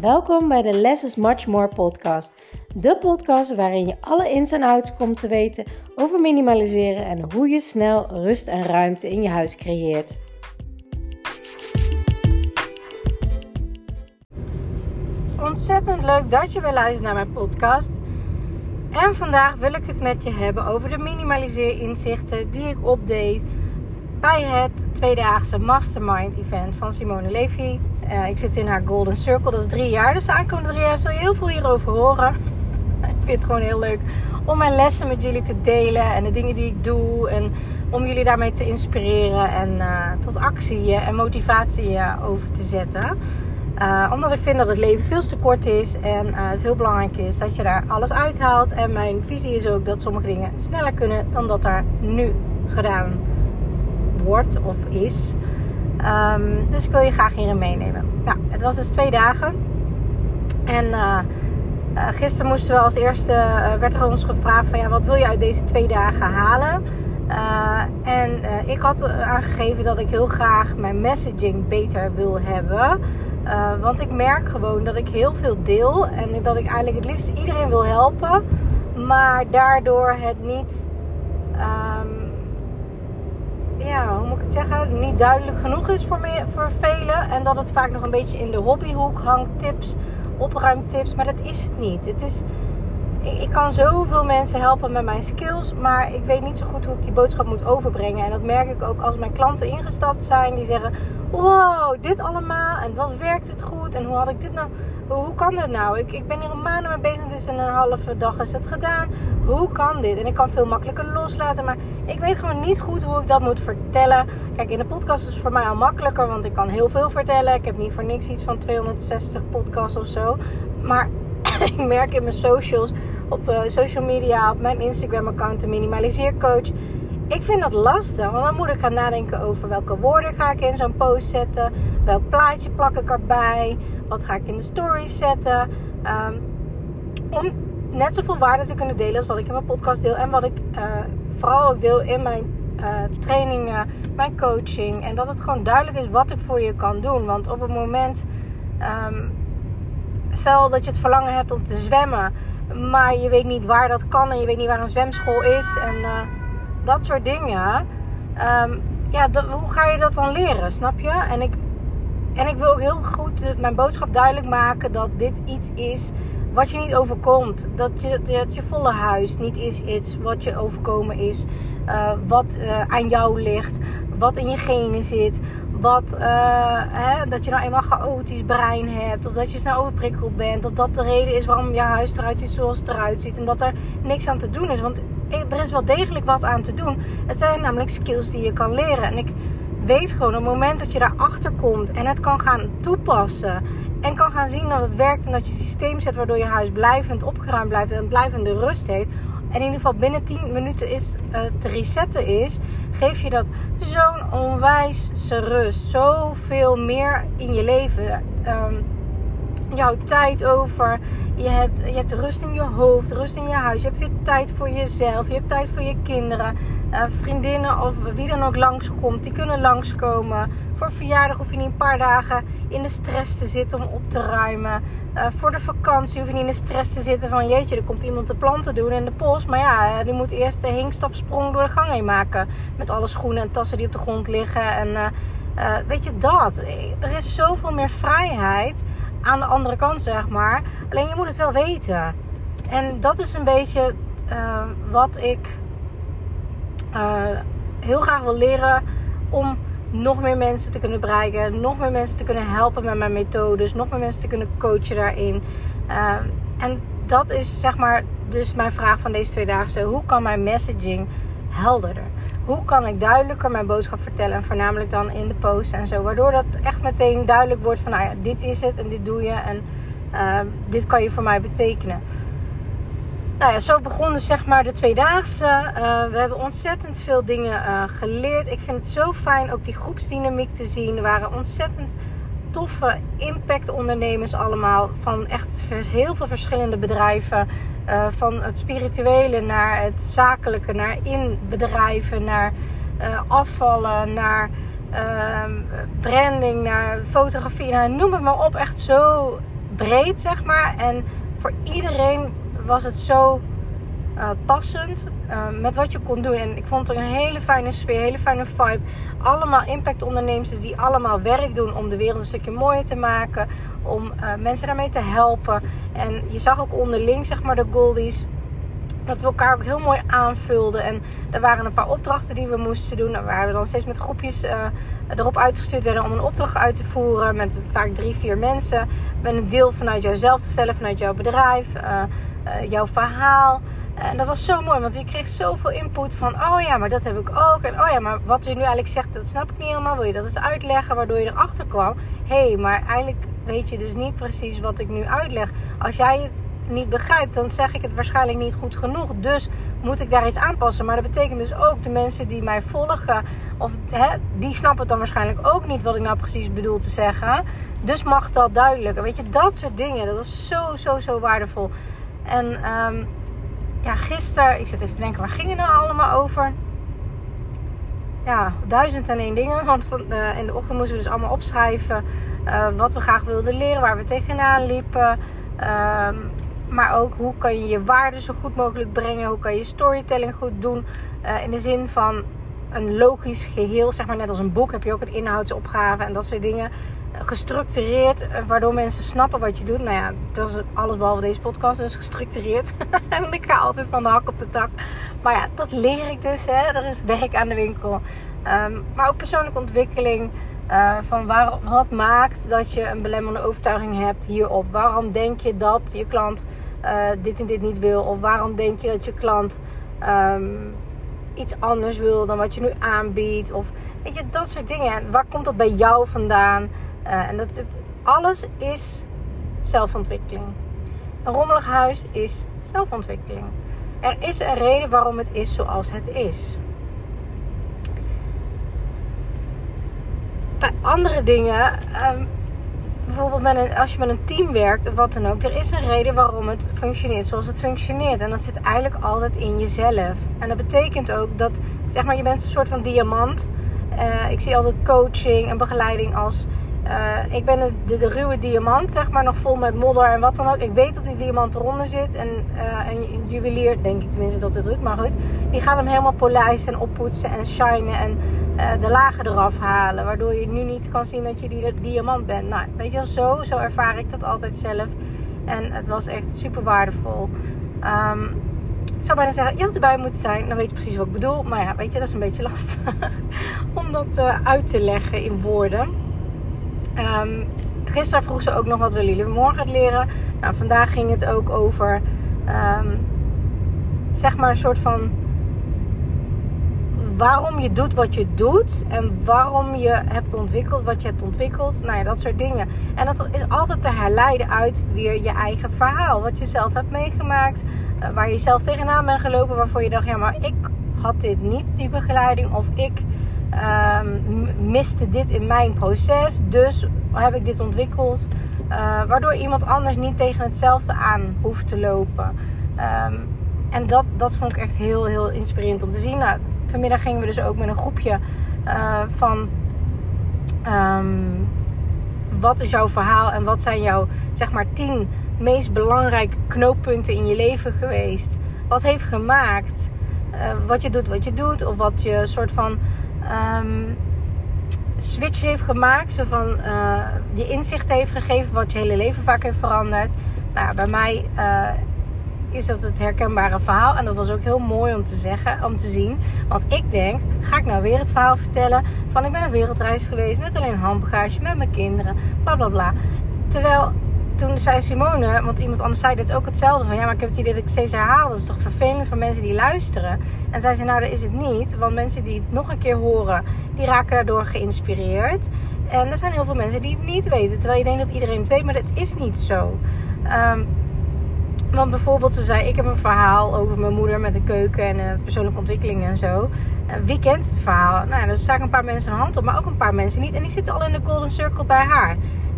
Welkom bij de Less is Much More podcast. De podcast waarin je alle ins en outs komt te weten over minimaliseren en hoe je snel rust en ruimte in je huis creëert. Ontzettend leuk dat je weer luistert naar mijn podcast. En vandaag wil ik het met je hebben over de minimaliseer-inzichten die ik opdeed bij het tweedaagse Mastermind event van Simone Levy. Uh, ik zit in haar Golden Circle, dat is drie jaar. Dus de aankomende drie jaar zul je heel veel hierover horen. ik vind het gewoon heel leuk om mijn lessen met jullie te delen en de dingen die ik doe. En om jullie daarmee te inspireren en uh, tot actie en motivatie over te zetten. Omdat ik vind dat het leven veel te kort is en het heel belangrijk is dat je daar alles uithaalt. En mijn visie is ook dat sommige dingen sneller kunnen dan dat er nu gedaan wordt of is. Um, dus ik wil je graag hierin meenemen. Nou, het was dus twee dagen. En uh, gisteren moesten we als eerste, werd er ons gevraagd van ja, wat wil je uit deze twee dagen halen? en ik had aangegeven dat ik heel graag mijn messaging beter wil hebben. Want ik merk gewoon dat ik heel veel deel en dat ik eigenlijk het liefst iedereen wil helpen, maar daardoor het niet, um, ja, hoe moet ik het zeggen, niet duidelijk genoeg is voor, me, voor velen. En dat het vaak nog een beetje in de hobbyhoek hangt, tips, opruimtips, maar dat is het niet. Het is, ik kan zoveel mensen helpen met mijn skills, maar ik weet niet zo goed hoe ik die boodschap moet overbrengen. En dat merk ik ook als mijn klanten ingestapt zijn, die zeggen: Wow, dit allemaal en wat werkt het goed en hoe had ik dit nou? Hoe kan dit nou? Ik, ik ben hier een maand mee bezig, dit is in een halve dag is het gedaan. Hoe kan dit? En ik kan veel makkelijker loslaten, maar ik weet gewoon niet goed hoe ik dat moet vertellen. Kijk, in de podcast is het voor mij al makkelijker, want ik kan heel veel vertellen. Ik heb niet voor niks iets van 260 podcasts of zo. Maar ik merk in mijn socials op uh, social media, op mijn Instagram-account, de Minimaliseercoach. Ik vind dat lastig, want dan moet ik gaan nadenken over welke woorden ga ik in zo'n post zetten, welk plaatje plak ik erbij, wat ga ik in de stories zetten. Um, om net zoveel waarde te kunnen delen als wat ik in mijn podcast deel en wat ik uh, vooral ook deel in mijn uh, trainingen, mijn coaching. En dat het gewoon duidelijk is wat ik voor je kan doen. Want op het moment, um, stel dat je het verlangen hebt om te zwemmen maar je weet niet waar dat kan en je weet niet waar een zwemschool is en uh, dat soort dingen. Um, ja, dat, hoe ga je dat dan leren, snap je? En ik, en ik wil ook heel goed mijn boodschap duidelijk maken dat dit iets is wat je niet overkomt. Dat je, dat je volle huis niet is iets wat je overkomen is. Uh, wat uh, aan jou ligt. Wat in je genen zit wat, uh, hè, dat je nou eenmaal chaotisch brein hebt. Of dat je snel overprikkeld bent. Dat dat de reden is waarom je huis eruit ziet zoals het eruit ziet. En dat er niks aan te doen is. Want er is wel degelijk wat aan te doen. Het zijn namelijk skills die je kan leren. En ik weet gewoon op het moment dat je daarachter komt en het kan gaan toepassen. En kan gaan zien dat het werkt en dat je systeem zet waardoor je huis blijvend opgeruimd blijft en blijvende rust heeft en in ieder geval binnen 10 minuten is, uh, te resetten is, geef je dat zo'n onwijze rust. Zoveel meer in je leven. Um, jouw tijd over. Je hebt, je hebt rust in je hoofd, rust in je huis. Je hebt weer tijd voor jezelf. Je hebt tijd voor je kinderen. Uh, vriendinnen of wie dan ook langskomt, die kunnen langskomen. Voor verjaardag hoef je niet een paar dagen in de stress te zitten om op te ruimen. Uh, voor de vakantie hoef je niet in de stress te zitten van jeetje, er komt iemand de planten doen in de post. Maar ja, die moet eerst de hinkstapsprong door de gang heen maken. Met alle schoenen en tassen die op de grond liggen. En uh, weet je dat? Er is zoveel meer vrijheid aan de andere kant, zeg maar. Alleen je moet het wel weten. En dat is een beetje wat ik heel graag wil leren om nog meer mensen te kunnen bereiken, nog meer mensen te kunnen helpen met mijn methodes, nog meer mensen te kunnen coachen daarin. Uh, en dat is zeg maar dus mijn vraag van deze twee dagen. Hoe kan mijn messaging helderder? Hoe kan ik duidelijker mijn boodschap vertellen en voornamelijk dan in de post en zo, waardoor dat echt meteen duidelijk wordt van, nou ja, dit is het en dit doe je en uh, dit kan je voor mij betekenen. Nou ja, zo begon dus zeg maar de tweedaagse. Uh, we hebben ontzettend veel dingen uh, geleerd. Ik vind het zo fijn ook die groepsdynamiek te zien. Er waren ontzettend toffe impactondernemers allemaal. Van echt heel veel verschillende bedrijven. Uh, van het spirituele naar het zakelijke, naar in bedrijven, naar afvallen, naar ehm, branding, naar fotografie. Nou, noem het maar op. Echt zo breed, zeg maar. En voor iedereen was het zo uh, passend uh, met wat je kon doen. En ik vond het een hele fijne sfeer, hele fijne vibe. Allemaal impact ondernemers die allemaal werk doen om de wereld een stukje mooier te maken. Om uh, mensen daarmee te helpen. En je zag ook onderling, zeg maar, de goldies dat we elkaar ook heel mooi aanvulden. En er waren een paar opdrachten die we moesten doen. Waar we dan steeds met groepjes uh, erop uitgestuurd werden om een opdracht uit te voeren. Met vaak drie, vier mensen. Met een deel vanuit jouzelf te vertellen, vanuit jouw bedrijf, uh, uh, jouw verhaal. En dat was zo mooi, want je kreeg zoveel input van, oh ja, maar dat heb ik ook. En oh ja, maar wat je nu eigenlijk zegt, dat snap ik niet helemaal. Wil je dat eens uitleggen, waardoor je erachter kwam? Hé, hey, maar eigenlijk weet je dus niet precies wat ik nu uitleg. Als jij niet begrijpt, dan zeg ik het waarschijnlijk niet goed genoeg. Dus moet ik daar iets aanpassen. Maar dat betekent dus ook de mensen die mij volgen, of hè, die snappen het dan waarschijnlijk ook niet wat ik nou precies bedoel te zeggen. Dus mag dat duidelijker. Weet je, dat soort dingen, dat was zo, zo, zo waardevol. En um, ja, gisteren, ik zit even te denken, waar ging het nou allemaal over? Ja, duizend en één dingen. Want van, uh, in de ochtend moesten we dus allemaal opschrijven uh, wat we graag wilden leren, waar we tegenaan liepen. Um, maar ook hoe kan je je waarden zo goed mogelijk brengen. Hoe kan je storytelling goed doen. Uh, in de zin van een logisch geheel. Zeg maar net als een boek heb je ook een inhoudsopgave en dat soort dingen. Gestructureerd, uh, waardoor mensen snappen wat je doet. Nou ja, dat is alles behalve deze podcast, dus gestructureerd. en ik ga altijd van de hak op de tak. Maar ja, dat leer ik dus. Hè. Er is werk aan de winkel. Um, maar ook persoonlijke ontwikkeling. Uh, van wat maakt dat je een belemmerende overtuiging hebt hierop? Waarom denk je dat je klant uh, dit en dit niet wil? Of waarom denk je dat je klant um, iets anders wil dan wat je nu aanbiedt? Of weet je, dat soort dingen. En waar komt dat bij jou vandaan? Uh, en dat, het, alles is zelfontwikkeling. Een rommelig huis is zelfontwikkeling. Er is een reden waarom het is zoals het is. Bij andere dingen, um, bijvoorbeeld als je met een team werkt of wat dan ook, er is een reden waarom het functioneert zoals het functioneert. En dat zit eigenlijk altijd in jezelf. En dat betekent ook dat, zeg maar, je bent een soort van diamant. Uh, ik zie altijd coaching en begeleiding als. Uh, ik ben de, de, ruwe diamant, zeg maar, nog vol met modder en wat dan ook. Ik weet dat die diamant eronder zit. En een juwelier, denk ik tenminste dat het doet, maar goed. Die gaat hem helemaal polijsten en oppoetsen en shinen. En uh, de lagen eraf halen. Waardoor je nu niet kan zien dat je die diamant bent. Nou, weet je wel, zo, zo ervaar ik dat altijd zelf. En het was echt super waardevol. Um, ik zou bijna zeggen, je had erbij moeten zijn. Dan weet je precies wat ik bedoel. Maar ja, weet je, dat is een beetje lastig om dat uit te leggen in woorden. Um, gisteren vroeg ze ook nog wat willen jullie morgen leren. Nou, vandaag ging het ook over, um, zeg maar, een soort van waarom je doet wat je doet en waarom je hebt ontwikkeld wat je hebt ontwikkeld. Nou ja, dat soort dingen. En dat is altijd te herleiden uit weer je eigen verhaal. Wat je zelf hebt meegemaakt, uh, waar je zelf tegenaan bent gelopen, waarvoor je dacht, ja, maar ik had dit niet, die begeleiding, of ik um, miste dit in mijn proces, dus heb ik dit ontwikkeld. Uh, waardoor iemand anders niet tegen hetzelfde aan hoeft te lopen. Um, en dat, dat vond ik echt heel, heel inspirerend om te zien. Nou, vanmiddag gingen we dus ook met een groepje uh, van um, wat is jouw verhaal en wat zijn jouw zeg maar tien meest belangrijke knooppunten in je leven geweest. Wat heeft gemaakt uh, wat je doet wat je doet of wat je soort van um, switch heeft gemaakt. Zo van uh, je inzicht heeft gegeven wat je hele leven vaak heeft veranderd. Nou, bij mij is dat het herkenbare verhaal. En dat was ook heel mooi om te zeggen, om te zien. Want ik denk, ga ik nou weer het verhaal vertellen van ik ben een wereldreis geweest met alleen handbagage, met mijn kinderen, bla bla bla. Terwijl toen zei Simone, want iemand anders zei dit ook hetzelfde. Van ja, maar ik heb het idee dat ik steeds herhaal. Dat is toch vervelend voor mensen die luisteren. En zei ze, nou dat is het niet. Want mensen die het nog een keer horen, die raken daardoor geïnspireerd. En er zijn heel veel mensen die het niet weten. Terwijl je denkt dat iedereen het weet, maar dat is niet zo. Um, want bijvoorbeeld, ze zei: Ik heb een verhaal over mijn moeder met een keuken en uh, persoonlijke ontwikkeling en zo. Wie kent het verhaal? Nou, er staan een paar mensen een hand op, maar ook een paar mensen niet. En die zitten al in de golden circle bij haar.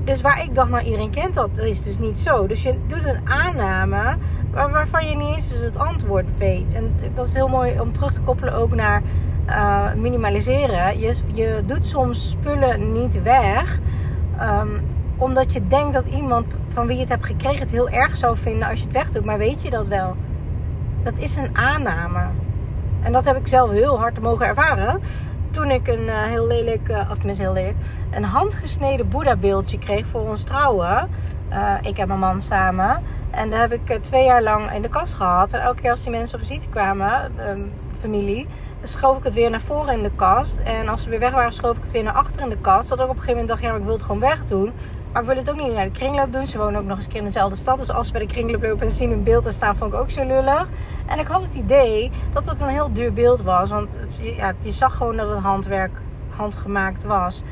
Dus waar ik dacht, nou iedereen kent dat, is dus niet zo. Dus je doet een aanname waar, waarvan je niet eens dus het antwoord weet. En dat is heel mooi om terug te koppelen ook naar uh, minimaliseren. Je, je doet soms spullen niet weg. Um, omdat je denkt dat iemand van wie je het hebt gekregen het heel erg zou vinden als je het wegdoet. Maar weet je dat wel? Dat is een aanname. En dat heb ik zelf heel hard mogen ervaren. Toen ik een uh, heel lelijk, uh, of tenminste heel lelijk, een handgesneden Boeddha beeldje kreeg voor ons trouwen. Uh, ik en mijn man samen. En dat heb ik twee jaar lang in de kast gehad. En elke keer als die mensen op visite kwamen, um, familie, schoof ik het weer naar voren in de kast. En als ze weer weg waren, schoof ik het weer naar achter in de kast. Dat ik op een gegeven moment dacht, ja, maar ik wil het gewoon wegdoen. Maar ik wil het ook niet naar de kringloop doen. Ze wonen ook nog eens een keer in dezelfde stad. Dus als ze bij de kringloop lopen en zien een beeld te staan, vond ik ook zo lullig. En ik had het idee dat het een heel duur beeld was. Want ja, je zag gewoon dat het handwerk handgemaakt was.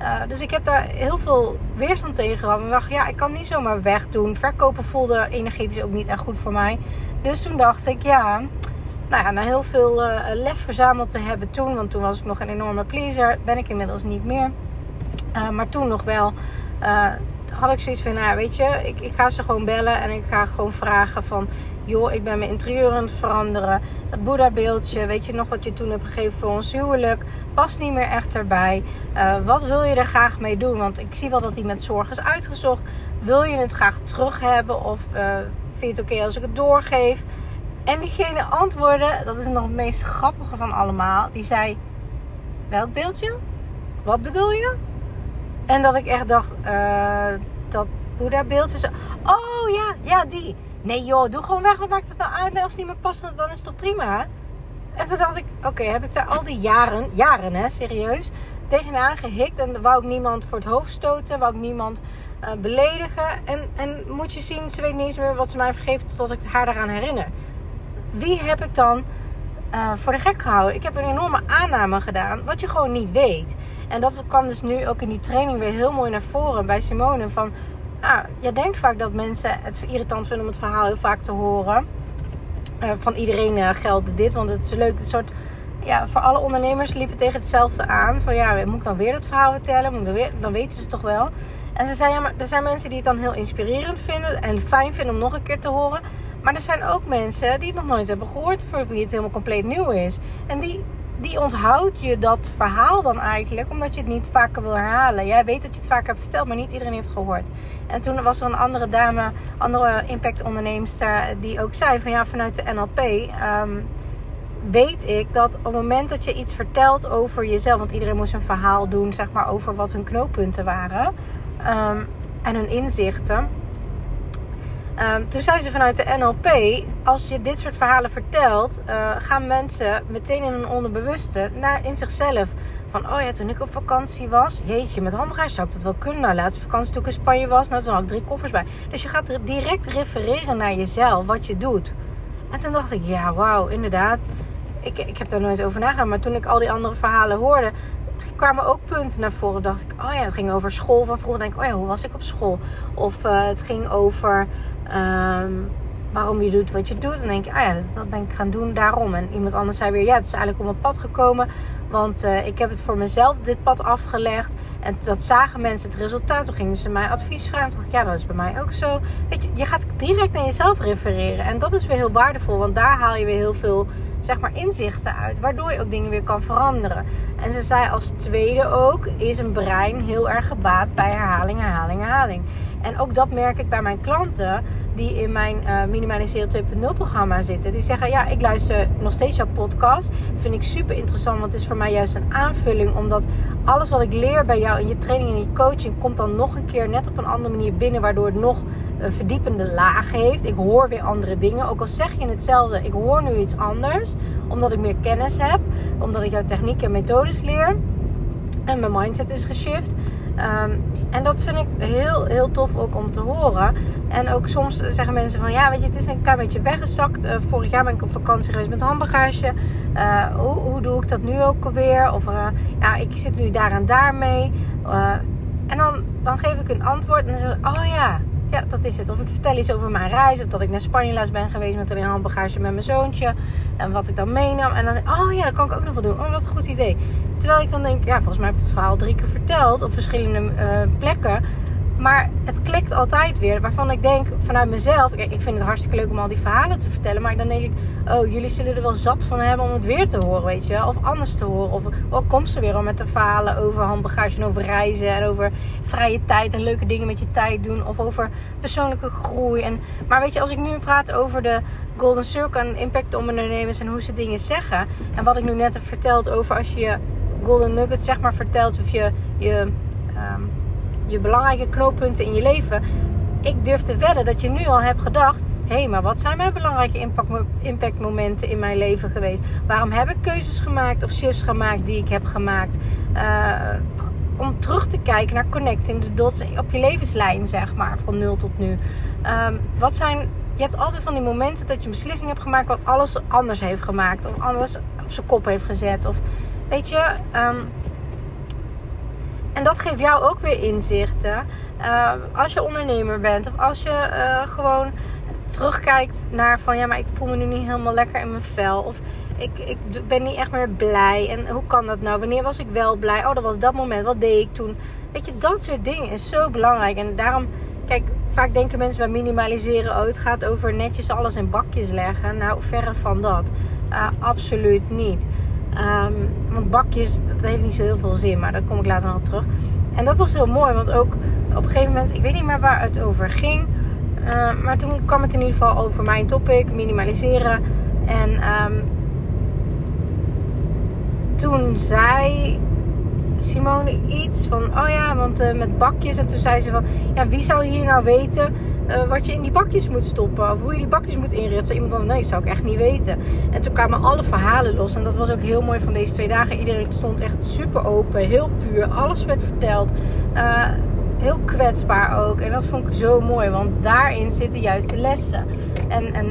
Uh, dus ik heb daar heel veel weerstand tegen gehad. En dacht, ja, ik kan niet zomaar wegdoen. Verkopen voelde energetisch ook niet echt goed voor mij. Dus toen dacht ik, ja, nou ja, na heel veel uh, lef verzameld te hebben toen, want toen was ik nog een enorme pleaser, ben ik inmiddels niet meer. Uh, maar toen nog wel. Uh, had ik zoiets van, nou weet je, ik, ik ga ze gewoon bellen en ik ga gewoon vragen van, joh, ik ben mijn interieur aan het veranderen. Dat Boeddha beeldje, weet je nog wat je toen hebt gegeven voor ons huwelijk, past niet meer echt erbij. Uh, wat wil je er graag mee doen? Want ik zie wel dat die met zorg is uitgezocht. Wil je het graag terug hebben of uh, vind je het oké als ik het doorgeef? En diegene antwoordde, dat is nog het meest grappige van allemaal. Die zei, welk beeldje? Wat bedoel je? En dat ik echt dacht, uh, dat Boeddha beeldje. Oh ja, ja die. Nee joh, doe gewoon weg. Wat maakt het nou uit? als het niet meer past, dan is het toch prima? En toen dacht ik, oké, heb ik daar al die jaren, jaren hè, serieus, tegenaan gehikt. En wou ik niemand voor het hoofd stoten, wou ik niemand uh, beledigen. En, en moet je zien, ze weet niet eens meer wat ze mij vergeeft tot ik haar eraan herinner wie heb ik dan uh, voor de gek gehouden? Ik heb een enorme aanname gedaan, wat je gewoon niet weet. En dat kwam dus nu ook in die training weer heel mooi naar voren bij Simone. Van, ah, je denkt vaak dat mensen het irritant vinden om het verhaal heel vaak te horen. Uh, van iedereen uh, geldt dit, want het is leuk. Soort, ja, voor alle ondernemers liepen tegen hetzelfde aan. Van ja, moet ik dan weer het verhaal vertellen? Dan weten ze het toch wel. En ze zei, ja, maar er zijn mensen die het dan heel inspirerend vinden en fijn vinden om nog een keer te horen. Maar er zijn ook mensen die het nog nooit hebben gehoord, voor wie het helemaal compleet nieuw is. En die, die onthoudt je dat verhaal dan eigenlijk, omdat je het niet vaker wil herhalen. Jij weet dat je het vaker hebt verteld, maar niet iedereen heeft gehoord. En toen was er een andere dame, andere impact-onderneemster, die ook zei van ja, vanuit de NLP. Um, weet ik dat op het moment dat je iets vertelt over jezelf, want iedereen moest een verhaal doen, zeg maar, over wat hun knooppunten waren um, en hun inzichten Um, toen zei ze vanuit de NLP: als je dit soort verhalen vertelt, uh, gaan mensen meteen in een onderbewuste naar in zichzelf. Van oh ja, toen ik op vakantie was, jeetje, met handbagage zou ik dat wel kunnen. Nou, laatste vakantie toen ik in Spanje was, nou toen had ik drie koffers bij. Dus je gaat direct refereren naar jezelf, wat je doet. En toen dacht ik, ja, wauw, inderdaad. Ik, ik heb daar nooit over nagedacht. Maar toen ik al die andere verhalen hoorde, kwamen ook punten naar voren. Dacht ik, oh ja, het ging over school van vroeger. Denk ik, oh ja, hoe was ik op school? Of uh, het ging over Um, waarom je doet wat je doet. Dan denk je, ah ja, dat, ben ik gaan doen daarom. En iemand anders zei weer, ja, het is eigenlijk op mijn pad gekomen. Want uh, ik heb het voor mezelf dit pad afgelegd. En dat zagen mensen het resultaat. Toen gingen ze mij advies vragen. Toen dacht ik, ja, dat is bij mij ook zo. Weet je, je gaat direct naar jezelf refereren. En dat is weer heel waardevol. Want daar haal je weer heel veel zeg maar, inzichten uit. Waardoor je ook dingen weer kan veranderen. En ze zei als tweede ook, is een brein heel erg gebaat bij herhaling, herhaling, herhaling. En ook dat merk ik bij mijn klanten die in mijn uh, Minimaliseren 2.0 programma zitten. Die zeggen, ja, ik luister nog steeds jouw podcast. Vind ik super interessant, want het is voor mij juist een aanvulling. Omdat alles wat ik leer bij jou in je training en je coaching... komt dan nog een keer net op een andere manier binnen... waardoor het nog een verdiepende laag heeft. Ik hoor weer andere dingen. Ook al zeg je hetzelfde, ik hoor nu iets anders. Omdat ik meer kennis heb. Omdat ik jouw technieken en methodes leer. En mijn mindset is geshift. Um, en dat vind ik heel, heel tof ook om te horen. En ook soms zeggen mensen van ja, weet je, het is een klein beetje weggezakt. Uh, vorig jaar ben ik op vakantie geweest met handbagage. Uh, hoe, hoe, doe ik dat nu ook alweer? Of uh, ja, ik zit nu daar en daar mee. en dan, dan geef ik een antwoord en dan zeg ik, oh ja, ja, dat is het. Of ik vertel iets over mijn reis. Of dat ik naar Spanje laatst ben geweest met een handbagage met mijn zoontje. En wat ik dan meenam. En dan oh ja, dat kan ik ook nog wel doen. Oh, wat een goed idee. Terwijl ik dan denk, ja, volgens mij heb ik het verhaal drie keer verteld op verschillende uh, plekken. Maar het klikt altijd weer. Waarvan ik denk vanuit mezelf. ik vind het hartstikke leuk om al die verhalen te vertellen. Maar dan denk ik, oh, jullie zullen er wel zat van hebben om het weer te horen, weet je wel. Of anders te horen. Of oh, komt ze weer al met de verhalen over handbagage en over reizen. En over vrije tijd en leuke dingen met je tijd doen. Of over persoonlijke groei. En, maar weet je, als ik nu praat over de Golden Circle en impact ondernemers en hoe ze dingen zeggen. En wat ik nu net heb verteld over als je Golden Nugget zeg maar vertelt. Of je, je um, je belangrijke knooppunten in je leven. Ik durf te wedden dat je nu al hebt gedacht: hé, hey, maar wat zijn mijn belangrijke impact, impactmomenten in mijn leven geweest? Waarom heb ik keuzes gemaakt of shifts gemaakt die ik heb gemaakt? Uh, om terug te kijken naar connecting de dots op je levenslijn, zeg maar, van nul tot nu. Um, wat zijn, je hebt altijd van die momenten dat je een beslissing hebt gemaakt wat alles anders heeft gemaakt, of alles op zijn kop heeft gezet. Of weet je, um, en dat geeft jou ook weer inzichten. Uh, als je ondernemer bent of als je uh, gewoon terugkijkt naar van ja, maar ik voel me nu niet helemaal lekker in mijn vel. Of ik, ik ben niet echt meer blij. En hoe kan dat nou? Wanneer was ik wel blij? Oh, dat was dat moment. Wat deed ik toen? Weet je, dat soort dingen is zo belangrijk. En daarom, kijk, vaak denken mensen bij minimaliseren: oh, het gaat over netjes alles in bakjes leggen. Nou, verre van dat. Uh, absoluut niet. Um, want bakjes, dat heeft niet zo heel veel zin, maar daar kom ik later nog op terug. En dat was heel mooi, want ook op een gegeven moment, ik weet niet meer waar het over ging. Uh, maar toen kwam het in ieder geval over mijn topic, minimaliseren. En um, toen zei Simone iets van, oh ja, want uh, met bakjes. En toen zei ze van, ja, wie zou hier nou weten uh, wat je in die bakjes moet stoppen? Of hoe je die bakjes moet inrichten? Zei iemand anders, nee, dat zou ik echt niet weten. En toen kwamen alle verhalen los. En dat was ook heel mooi van deze twee dagen. Iedereen stond echt super open, heel puur. Alles werd verteld. Uh, heel kwetsbaar ook. En dat vond ik zo mooi, want daarin zitten juist de lessen. En, en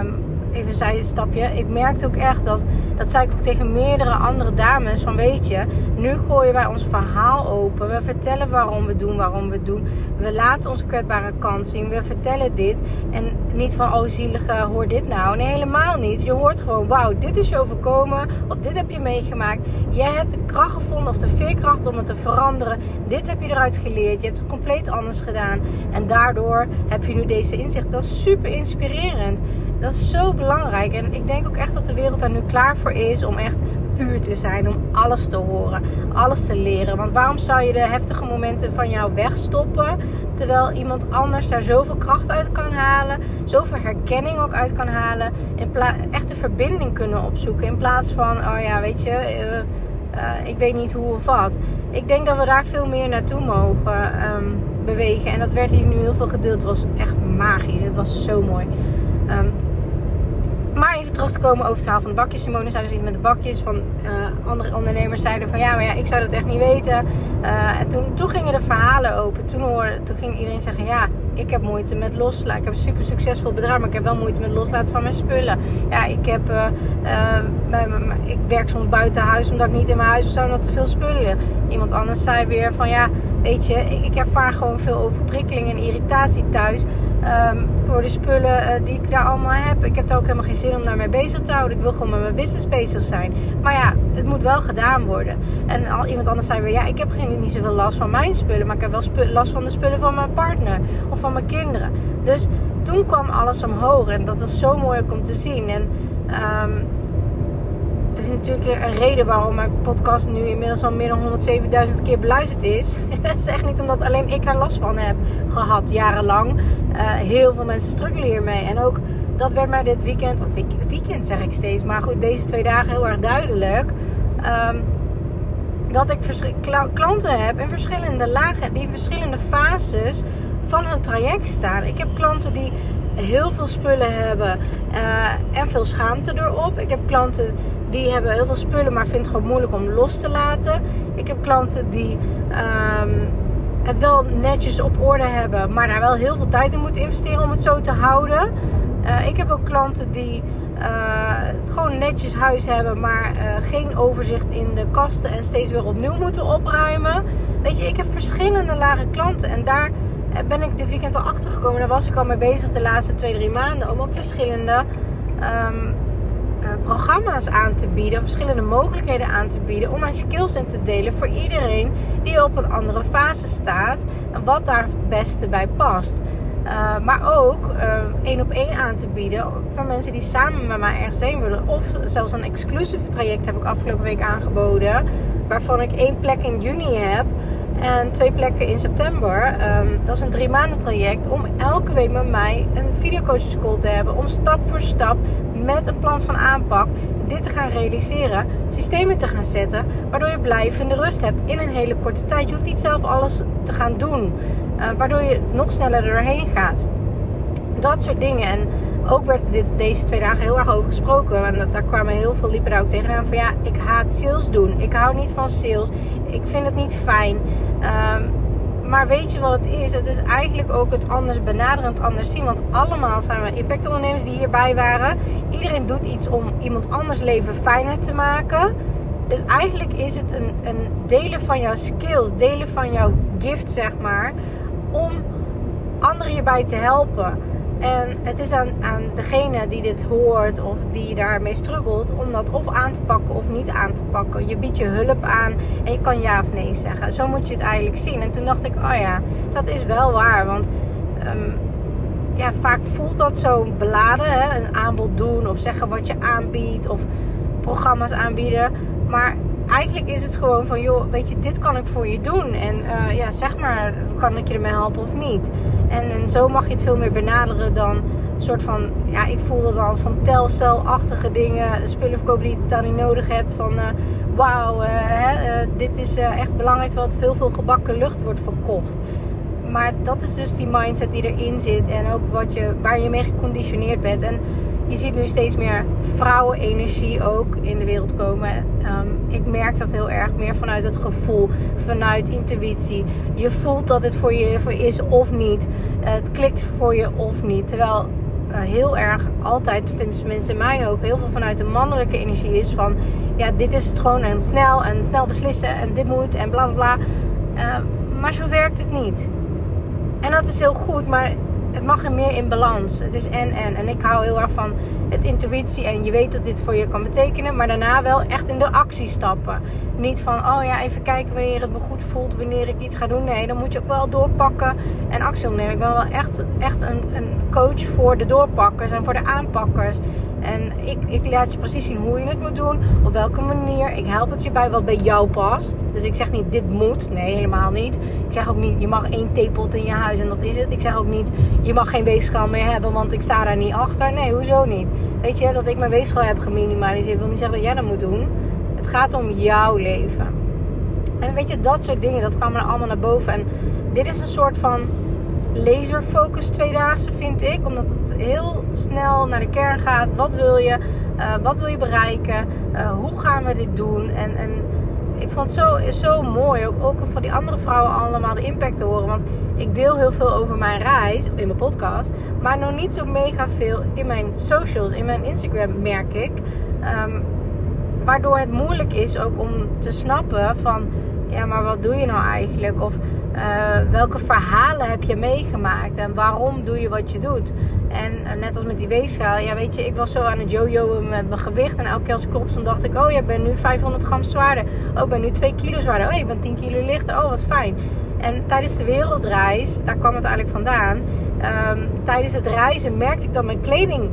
um, even een stapje. Ik merkte ook echt dat, dat zei ik ook tegen meerdere andere dames. Van weet je, nu gooien wij ons verhaal open. We vertellen waarom we doen, waarom we doen. We laten onze kwetsbare kant zien. We vertellen dit. En niet van, oh zielige, hoor dit nou. Nee, helemaal niet. Je hoort gewoon, wauw, dit is je overkomen. Of dit heb je meegemaakt. Jij hebt de kracht gevonden of de veerkracht om het te veranderen. Dit heb je eruit geleerd. Je hebt het compleet anders gedaan. En daardoor heb je nu deze inzicht. Dat is super inspirerend. Dat is zo belangrijk. En ik denk ook echt dat de wereld daar nu klaar voor is om echt puur te zijn. Om alles te horen, alles te leren. Want waarom zou je de heftige momenten van jou wegstoppen? Terwijl iemand anders daar zoveel kracht uit kan halen. Zoveel herkenning ook uit kan halen. En echt een verbinding kunnen opzoeken. In plaats van, oh ja, weet je, uh, uh, ik weet niet hoe of wat. Ik denk dat we daar veel meer naartoe mogen um, bewegen. En dat werd hier nu heel veel gedeeld. Het was echt magisch. Het was zo mooi. Um, maar even terug te komen over het verhaal van de bakjes. Simone zei dus met de bakjes. Van uh, andere ondernemers zeiden van ja, maar ja, ik zou dat echt niet weten. Uh, en toen, toen gingen de verhalen open. Toen, hoorde, toen ging iedereen zeggen ja, ik heb moeite met loslaten. Ik heb een super succesvol bedrijf, maar ik heb wel moeite met loslaten van mijn spullen. Ja, ik heb, uh, ik werk soms buiten huis omdat ik niet in mijn huis zou omdat te veel spullen. Iemand anders zei weer van ja, weet je, ik, ik ervaar gewoon veel overprikkeling en irritatie thuis. Um, voor de spullen uh, die ik daar allemaal heb. Ik heb daar ook helemaal geen zin om naar mij bezig te houden. Ik wil gewoon met mijn business bezig zijn. Maar ja, het moet wel gedaan worden. En al, iemand anders zei weer, ja, ik heb geen, niet zoveel last van mijn spullen. Maar ik heb wel last van de spullen van mijn partner. Of van mijn kinderen. Dus toen kwam alles omhoog. En dat was zo mooi om te zien. En um, het is natuurlijk een reden waarom mijn podcast nu inmiddels al meer dan 107.000 keer beluisterd is. Het is echt niet omdat alleen ik daar last van heb gehad jarenlang. Uh, heel veel mensen struggelen hiermee. En ook dat werd mij dit weekend, of weekend zeg ik steeds, maar goed, deze twee dagen heel erg duidelijk. Um, dat ik klanten heb in verschillende lagen, die in verschillende fases van hun traject staan. Ik heb klanten die heel veel spullen hebben uh, en veel schaamte erop. Ik heb klanten die hebben heel veel spullen, maar vinden het gewoon moeilijk om los te laten. Ik heb klanten die um, het wel netjes op orde hebben, maar daar wel heel veel tijd in moeten investeren om het zo te houden. Uh, ik heb ook klanten die uh, het gewoon netjes huis hebben, maar uh, geen overzicht in de kasten en steeds weer opnieuw moeten opruimen. Weet je, ik heb verschillende lage klanten en daar ben ik dit weekend wel achter gekomen. Daar was ik al mee bezig de laatste twee, drie maanden om ook verschillende uh, programma's aan te bieden, verschillende mogelijkheden aan te bieden om mijn skills in te delen voor iedereen die op een andere fase staat en wat daar het beste bij past. Uh, maar ook uh, één op één aan te bieden voor mensen die samen met mij ergens heen willen. Of zelfs een exclusief traject heb ik afgelopen week aangeboden. Waarvan ik één plek in juni heb en twee plekken in september. Um, dat is een drie maanden traject om elke week met mij een videocoaching school te hebben. Om stap voor stap met een plan van aanpak dit te gaan realiseren. Systemen te gaan zetten. Waardoor je blijvende rust hebt in een hele korte tijd. Je hoeft niet zelf alles te gaan doen. Uh, waardoor je nog sneller doorheen gaat. Dat soort dingen. En ook werd dit deze twee dagen heel erg over gesproken. En daar kwamen heel veel liepen daar ook tegenaan van ja, ik haat sales doen. Ik hou niet van sales. Ik vind het niet fijn. Um, maar weet je wat het is? Het is eigenlijk ook het anders benaderend, anders zien. Want allemaal zijn we impactondernemers die hierbij waren. Iedereen doet iets om iemand anders leven fijner te maken. Dus eigenlijk is het een, een delen van jouw skills, delen van jouw gift, zeg maar. Om anderen hierbij te helpen. En het is aan, aan degene die dit hoort of die daarmee struggelt om dat of aan te pakken of niet aan te pakken. Je biedt je hulp aan en je kan ja of nee zeggen. Zo moet je het eigenlijk zien. En toen dacht ik, oh ja, dat is wel waar. Want um, ja, vaak voelt dat zo beladen. Hè? Een aanbod doen of zeggen wat je aanbiedt of programma's aanbieden. Maar eigenlijk is het gewoon van, joh, weet je, dit kan ik voor je doen. En uh, ja, zeg maar, kan ik je ermee helpen of niet? En, en zo mag je het veel meer benaderen dan een soort van, ja, ik voelde dan van telcelachtige dingen, spullen verkopen die je dan niet nodig hebt. Van, uh, wauw, uh, dit is echt belangrijk, wat veel, veel gebakken lucht wordt verkocht. Maar dat is dus die mindset die erin zit en ook wat je, waar je mee geconditioneerd bent. En je ziet nu steeds meer vrouwenenergie ook in de wereld komen. Um, ik merk dat heel erg meer vanuit het gevoel, vanuit intuïtie. Je voelt dat het voor je is of niet. het klikt voor je of niet. Terwijl uh, heel erg altijd, vinden mensen in mijn ook, heel veel vanuit de mannelijke energie is van... Ja, dit is het gewoon en snel en snel beslissen en dit moet en bla bla bla. Uh, maar zo werkt het niet. En dat is heel goed, maar het mag er meer in balans. Het is en en. En ik hou heel erg van het intuïtie. En je weet dat dit voor je kan betekenen. Maar daarna wel echt in de actie stappen. Niet van, oh ja, even kijken wanneer het me goed voelt. Wanneer ik iets ga doen. Nee, dan moet je ook wel doorpakken en actie ondernemen. Ik ben wel echt, echt een, een coach voor de doorpakkers en voor de aanpakkers. En ik, ik laat je precies zien hoe je het moet doen. Op welke manier. Ik help het je bij wat bij jou past. Dus ik zeg niet dit moet. Nee, helemaal niet. Ik zeg ook niet je mag één theepot in je huis en dat is het. Ik zeg ook niet je mag geen weegschaal meer hebben want ik sta daar niet achter. Nee, hoezo niet? Weet je, dat ik mijn weegschaal heb geminimaliseerd wil niet zeggen dat jij dat moet doen. Het gaat om jouw leven. En weet je, dat soort dingen, dat kwam er allemaal naar boven. En dit is een soort van laserfocus tweedaagse, vind ik. Omdat het heel snel naar de kern gaat. Wat wil je? Uh, wat wil je bereiken? Uh, hoe gaan we dit doen? En, en ik vond het zo, zo mooi ook, ook om van die andere vrouwen allemaal de impact te horen. Want ik deel heel veel over mijn reis in mijn podcast. Maar nog niet zo mega veel in mijn socials, in mijn Instagram merk ik. Um, waardoor het moeilijk is ook om te snappen van... Ja, maar wat doe je nou eigenlijk? Of uh, welke verhalen heb je meegemaakt en waarom doe je wat je doet? En uh, net als met die weegschaal, ja weet je, ik was zo aan het jojoen met mijn gewicht. En elke keer als ik dacht ik, oh je bent nu 500 gram zwaarder. Oh, ik ben nu 2 kilo zwaarder. Oh, je bent 10 kilo lichter. Oh, wat fijn. En tijdens de wereldreis, daar kwam het eigenlijk vandaan. Um, tijdens het reizen merkte ik dat mijn kleding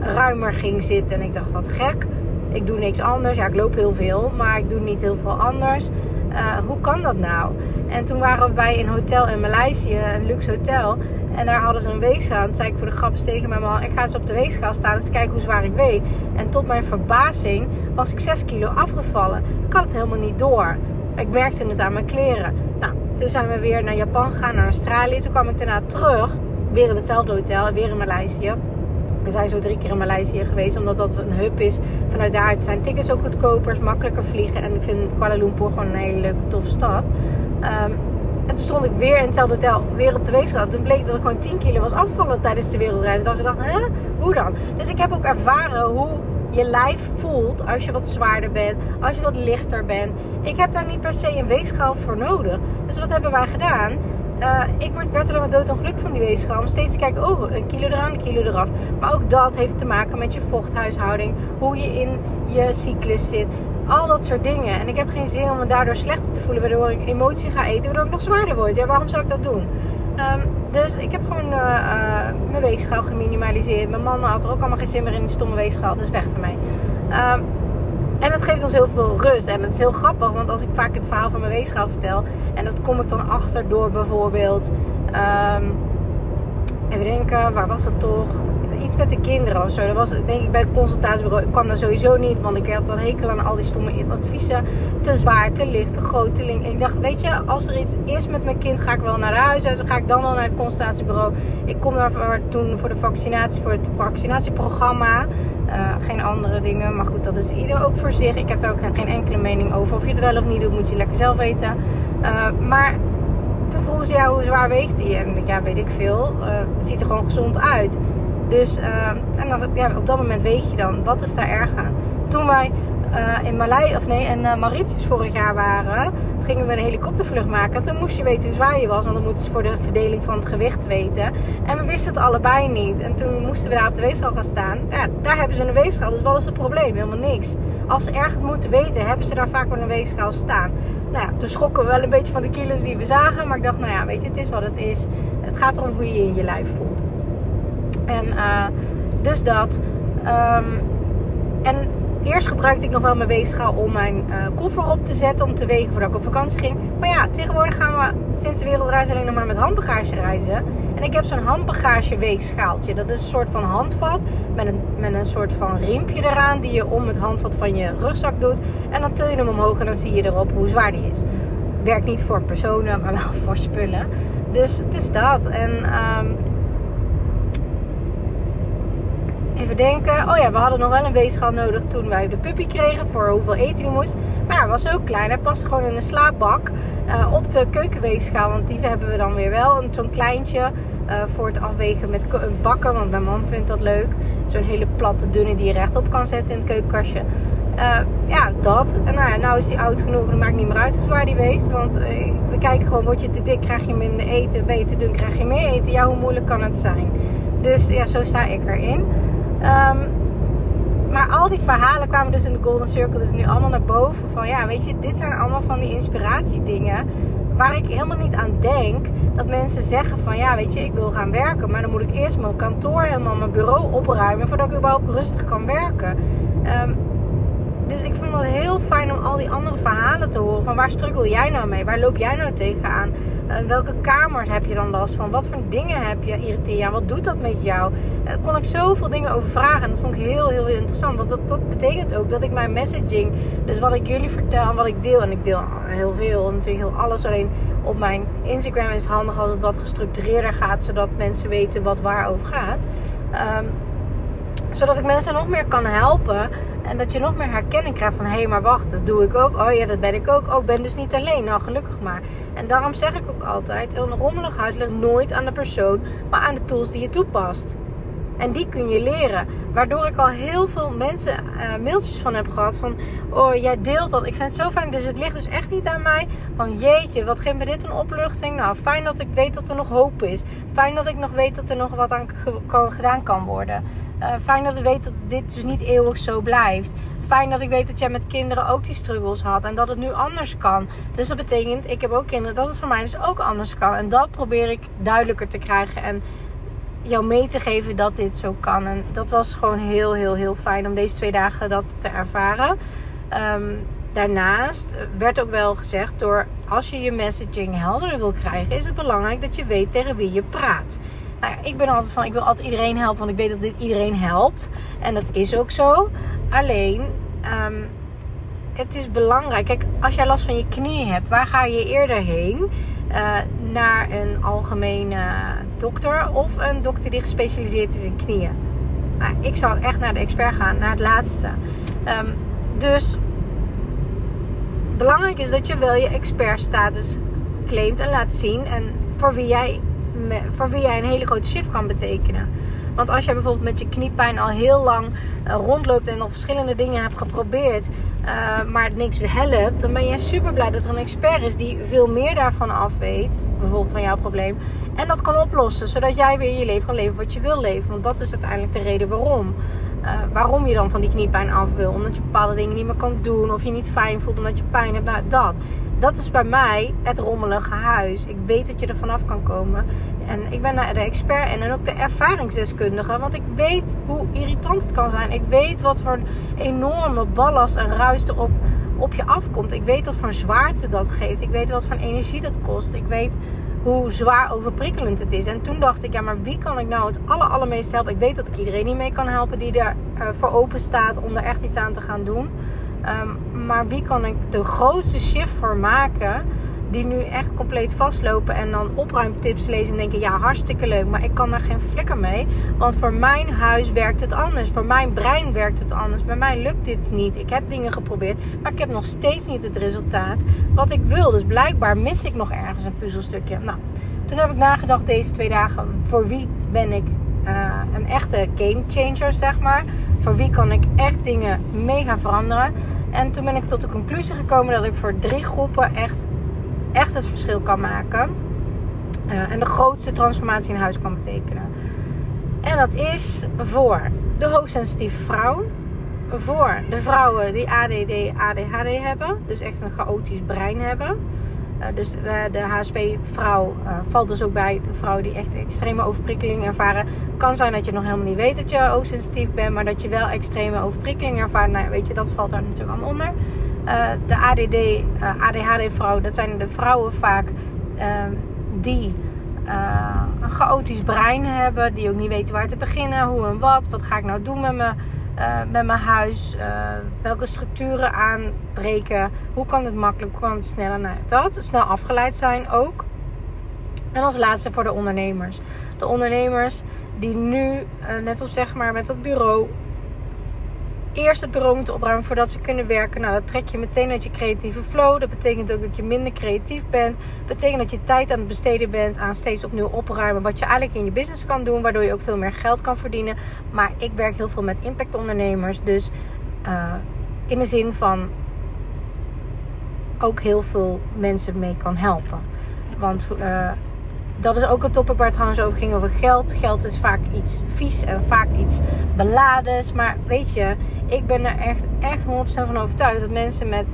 ruimer ging zitten. En ik dacht, wat gek. Ik doe niks anders. Ja, ik loop heel veel, maar ik doe niet heel veel anders. Uh, hoe kan dat nou? En toen waren we bij een hotel in Maleisië, een luxe hotel. En daar hadden ze een weegschaal. En toen zei ik voor de grap tegen mijn man: Ik ga eens op de weegschaal staan. Eens kijken hoe zwaar ik weeg. En tot mijn verbazing was ik 6 kilo afgevallen. Ik had het helemaal niet door. Ik merkte het aan mijn kleren. Nou, toen zijn we weer naar Japan gegaan, naar Australië. Toen kwam ik daarna terug. Weer in hetzelfde hotel, weer in Maleisië. We zijn zo drie keer in Maleisië geweest, omdat dat een hub is. Vanuit daar zijn tickets ook goedkoper, makkelijker vliegen. En ik vind Kuala Lumpur gewoon een hele leuke, toffe stad. Um, en toen stond ik weer in hetzelfde hotel, weer op de weegschaal. Toen bleek dat ik gewoon 10 kilo was afgevallen tijdens de wereldreis. Toen dacht ik, hè? Hoe dan? Dus ik heb ook ervaren hoe je lijf voelt als je wat zwaarder bent, als je wat lichter bent. Ik heb daar niet per se een weegschaal voor nodig. Dus wat hebben wij gedaan? Uh, ik werd alleen maar doodongelukkig van die weegschaal. Steeds te kijken, oh, een kilo eraan, een kilo eraf. Maar ook dat heeft te maken met je vochthuishouding. Hoe je in je cyclus zit. al dat soort dingen. En ik heb geen zin om me daardoor slechter te voelen, waardoor ik emotie ga eten, waardoor ik nog zwaarder word. Ja, waarom zou ik dat doen? Ehm, dus ik heb gewoon uh, uh, mijn weegschaal geminimaliseerd. Mijn man had er ook allemaal geen zin meer in die stomme weegschaal, dus weg ermee. Um, en dat geeft ons heel veel rust. En het is heel grappig, want als ik vaak het verhaal van mijn weegschaal vertel, en dat kom ik dan achter door bijvoorbeeld. Um, even denken, waar was dat toch? Iets met de kinderen of zo. Dat was denk ik bij het consultatiebureau. Ik kwam daar sowieso niet, want ik had dan hekel aan al die stomme adviezen. Te zwaar, te licht, te groot, te link. En ik dacht, weet je, als er iets is met mijn kind, ga ik wel naar huis. Dan ga ik dan wel naar het consultatiebureau. Ik kom daar toen voor de vaccinatie, voor het vaccinatieprogramma. Uh, geen andere dingen, maar goed, dat is ieder ook voor zich. Ik heb daar ook geen enkele mening over. Of je het wel of niet doet, moet je lekker zelf weten. Uh, maar toen vroegen ze, ja, hoe zwaar weegt hij? En ja, weet ik veel. Het ziet er gewoon gezond uit. Dus uh, en ja, op dat moment weet je dan, wat is daar erg aan? Toen wij uh, in Malai, of nee, in uh, Mauritius vorig jaar waren, gingen we een helikoptervlucht maken. Toen moest je weten hoe zwaar je was, want dan moeten ze voor de verdeling van het gewicht weten. En we wisten het allebei niet. En toen moesten we daar op de weegschaal gaan staan. Ja, daar hebben ze een weegschaal, dus wat is het probleem? Helemaal niks. Als ze ergens moeten weten, hebben ze daar vaak wel een weegschaal staan. Nou ja, toen schrokken we wel een beetje van de kilo's die we zagen. Maar ik dacht, nou ja, weet je, het is wat het is. Het gaat erom hoe je je in je lijf voelt. En uh, dus dat. Um, en eerst gebruikte ik nog wel mijn weegschaal om mijn uh, koffer op te zetten. Om te wegen voordat ik op vakantie ging. Maar ja, tegenwoordig gaan we sinds de wereldreis alleen nog maar met handbagage reizen. En ik heb zo'n handbagage weegschaaltje. Dat is een soort van handvat. Met een, met een soort van riempje eraan. Die je om het handvat van je rugzak doet. En dan til je hem omhoog en dan zie je erop hoe zwaar die is. Werkt niet voor personen, maar wel voor spullen. Dus, dus dat. En... Um, Even denken. Oh ja, we hadden nog wel een weegschaal nodig toen wij de puppy kregen. Voor hoeveel eten die moest. Maar hij was zo klein. Hij past gewoon in een slaapbak. Uh, op de keukenweegschaal. Want die hebben we dan weer wel. Zo'n kleintje. Uh, voor het afwegen met bakken. Want mijn man vindt dat leuk. Zo'n hele platte, dunne die je rechtop kan zetten in het keukenkastje. Uh, ja, dat. En nou, nou is die oud genoeg. Het maakt niet meer uit hoe zwaar die weegt. Want we kijken gewoon, word je te dik, krijg je minder eten. Ben je te dun, krijg je meer eten. Ja, hoe moeilijk kan het zijn? Dus ja, zo sta ik erin. Um, maar al die verhalen kwamen dus in de Golden Circle dus nu allemaal naar boven. Van ja, weet je, dit zijn allemaal van die inspiratiedingen. Waar ik helemaal niet aan denk. Dat mensen zeggen van ja, weet je, ik wil gaan werken. Maar dan moet ik eerst mijn kantoor helemaal mijn bureau opruimen. Voordat ik überhaupt rustig kan werken. Um, dus ik vond het heel fijn om al die andere verhalen te horen. Van waar struggle jij nou mee? Waar loop jij nou tegenaan? Uh, welke kamers heb je dan last van? Wat voor dingen heb je aan? Wat doet dat met jou? En daar kon ik zoveel dingen over vragen. En dat vond ik heel, heel, interessant. Want dat, dat betekent ook dat ik mijn messaging, dus wat ik jullie vertel en wat ik deel. En ik deel heel veel, natuurlijk heel alles. Alleen op mijn Instagram is het handig als het wat gestructureerder gaat. Zodat mensen weten wat waarover gaat. Um, zodat ik mensen nog meer kan helpen. En dat je nog meer herkenning krijgt van... hé, hey, maar wacht, dat doe ik ook. Oh ja, dat ben ik ook. Oh, ik ben dus niet alleen. Nou, gelukkig maar. En daarom zeg ik ook altijd... een rommelig huis nooit aan de persoon... maar aan de tools die je toepast. En die kun je leren. Waardoor ik al heel veel mensen uh, mailtjes van heb gehad. Van, oh jij deelt dat. Ik vind het zo fijn. Dus het ligt dus echt niet aan mij. Van jeetje, wat geeft me dit een opluchting. Nou, fijn dat ik weet dat er nog hoop is. Fijn dat ik nog weet dat er nog wat aan kan, gedaan kan worden. Uh, fijn dat ik weet dat dit dus niet eeuwig zo blijft. Fijn dat ik weet dat jij met kinderen ook die struggles had. En dat het nu anders kan. Dus dat betekent, ik heb ook kinderen, dat het voor mij dus ook anders kan. En dat probeer ik duidelijker te krijgen. En jou mee te geven dat dit zo kan. En dat was gewoon heel, heel, heel fijn om deze twee dagen dat te ervaren. Um, daarnaast werd ook wel gezegd door als je je messaging helder wil krijgen, is het belangrijk dat je weet tegen wie je praat. Nou ja, ik ben altijd van, ik wil altijd iedereen helpen, want ik weet dat dit iedereen helpt. En dat is ook zo. Alleen, um, het is belangrijk. Kijk, als jij last van je knieën hebt, waar ga je eerder heen? Uh, naar een algemene dokter of een dokter die gespecialiseerd is in knieën. Nou, ik zou echt naar de expert gaan, naar het laatste. Um, dus belangrijk is dat je wel je expertstatus claimt en laat zien. En voor wie jij, voor wie jij een hele grote shift kan betekenen. Want als jij bijvoorbeeld met je kniepijn al heel lang uh, rondloopt en al verschillende dingen hebt geprobeerd, uh, maar niks helpt, dan ben je super blij dat er een expert is die veel meer daarvan af weet, bijvoorbeeld van jouw probleem, en dat kan oplossen, zodat jij weer je leven kan leven wat je wil leven. Want dat is uiteindelijk de reden waarom. waarom je dan van die kniepijn af wil. Omdat je bepaalde dingen niet meer kan doen. Of je niet fijn voelt omdat je pijn hebt. Nou, dat. Dat is bij mij het rommelige huis. Ik weet dat je er vanaf kan komen. En ik ben de expert en ook de ervaringsdeskundige. Want ik weet hoe irritant het kan zijn. Ik weet wat voor enorme ballast en ruis er op, je afkomt. Ik weet wat voor zwaarte dat geeft. Ik weet wat voor energie dat kost. Ik weet hoe zwaar overprikkelend het is. En toen dacht ik, ja, maar wie kan ik nou het aller, allermeest helpen? Ik weet dat ik iedereen niet mee kan helpen die er uh, voor open staat om er echt iets aan te gaan doen. Um, maar wie kan ik de grootste shift voor maken? Die nu echt compleet vastlopen en dan opruimtips lezen en denken: ja, hartstikke leuk, maar ik kan daar geen flikker mee. Want voor mijn huis werkt het anders. Voor mijn brein werkt het anders. Bij mij lukt dit niet. Ik heb dingen geprobeerd, maar ik heb nog steeds niet het resultaat wat ik wil. Dus blijkbaar mis ik nog ergens een puzzelstukje. Nou, toen heb ik nagedacht deze twee dagen: voor wie ben ik uh, een echte game changer, zeg maar? Voor wie kan ik echt dingen mega veranderen? En toen ben ik tot de conclusie gekomen dat ik voor drie groepen echt, echt het verschil kan maken. Uh, en de grootste transformatie in huis kan betekenen. En dat is voor de hoogsensitieve vrouw. Voor de vrouwen die ADD, ADHD hebben. Dus echt een chaotisch brein hebben. Uh, dus de, de HSP-vrouw uh, valt dus ook bij de vrouwen die echt extreme overprikkeling ervaren. Kan zijn dat je nog helemaal niet weet dat je hoogsensitief bent, maar dat je wel extreme overprikkeling ervaart. Nou, weet je, dat valt daar natuurlijk allemaal onder. Uh, de ADD, ADHD-vrouw, dat zijn de vrouwen vaak ehm, die een chaotisch brein hebben, die ook niet weten waar te beginnen, hoe en wat. Wat ga ik nou doen met mijn uh, met mijn huis? Uh, welke structuren aanbreken? Hoe kan het makkelijk? Hoe kan het sneller? Nou, dat. Snel afgeleid zijn ook. En als laatste voor de ondernemers. De ondernemers die nu, uh, net op zeg maar met dat bureau, eerst het bureau moeten opruimen voordat ze kunnen werken. Nou, dat trek je meteen uit je creatieve flow. Dat betekent ook dat je minder creatief bent. Dat betekent dat je tijd aan het besteden bent aan steeds opnieuw opruimen. Wat je eigenlijk in je business kan doen, waardoor je ook veel meer geld kan verdienen. Maar ik werk heel veel met impactondernemers. Dus uh, in de zin van ook heel veel mensen mee kan helpen. Want uh, dat is ook een topic waar het trouwens over ging over geld. Geld is vaak iets vies en vaak iets beladens. Maar weet je, ik ben er echt, echt 100% van overtuigd dat mensen met,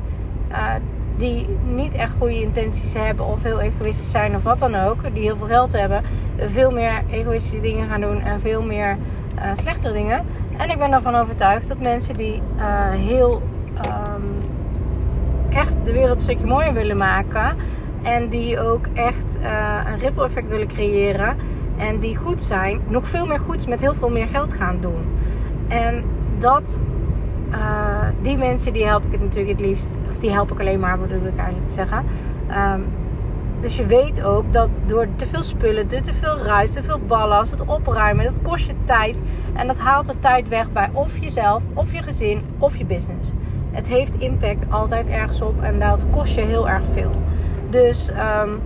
uh, die niet echt goede intenties hebben of heel egoïstisch zijn of wat dan ook, die heel veel geld hebben, veel meer egoïstische dingen gaan doen en veel meer uh, slechtere dingen. En ik ben ervan overtuigd dat mensen die uh, heel um, echt de wereld een stukje mooier willen maken en die ook echt een ripple effect willen creëren. En die goed zijn. Nog veel meer goeds met heel veel meer geld gaan doen. En dat, uh, die mensen die help ik het natuurlijk het liefst. Of die help ik alleen maar bedoel ik eigenlijk te zeggen. Um, dus je weet ook dat door te veel spullen, te veel ruis, te veel ballast, het opruimen, dat kost je tijd. En dat haalt de tijd weg bij of jezelf, of je gezin, of je business. Het heeft impact altijd ergens op en dat kost je heel erg veel. Dus, um,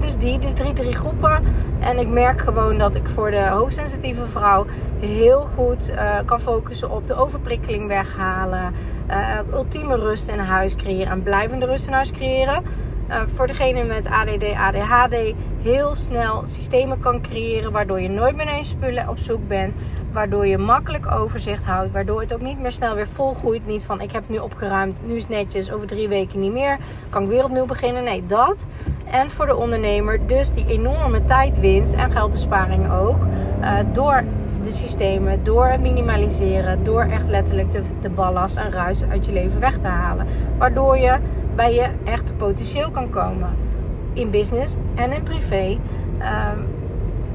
dus die, dus drie, drie groepen. En ik merk gewoon dat ik voor de hoogsensitieve vrouw heel goed uh, kan focussen op de overprikkeling weghalen. Uh, ultieme rust in huis creëren en blijvende rust in huis creëren. Uh, voor degene met ADD, ADHD heel snel systemen kan creëren waardoor je nooit meer naar spullen op zoek bent. Waardoor je makkelijk overzicht houdt. Waardoor het ook niet meer snel weer volgroeit. Niet van ik heb het nu opgeruimd, nu is het netjes, over drie weken niet meer. Kan ik weer opnieuw beginnen? Nee, dat. En voor de ondernemer dus die enorme tijdwinst en geldbesparing ook. Door de systemen, door het minimaliseren, door echt letterlijk de, de ballast en ruis uit je leven weg te halen. Waardoor je bij je echte potentieel kan komen. In business en in privé. Um,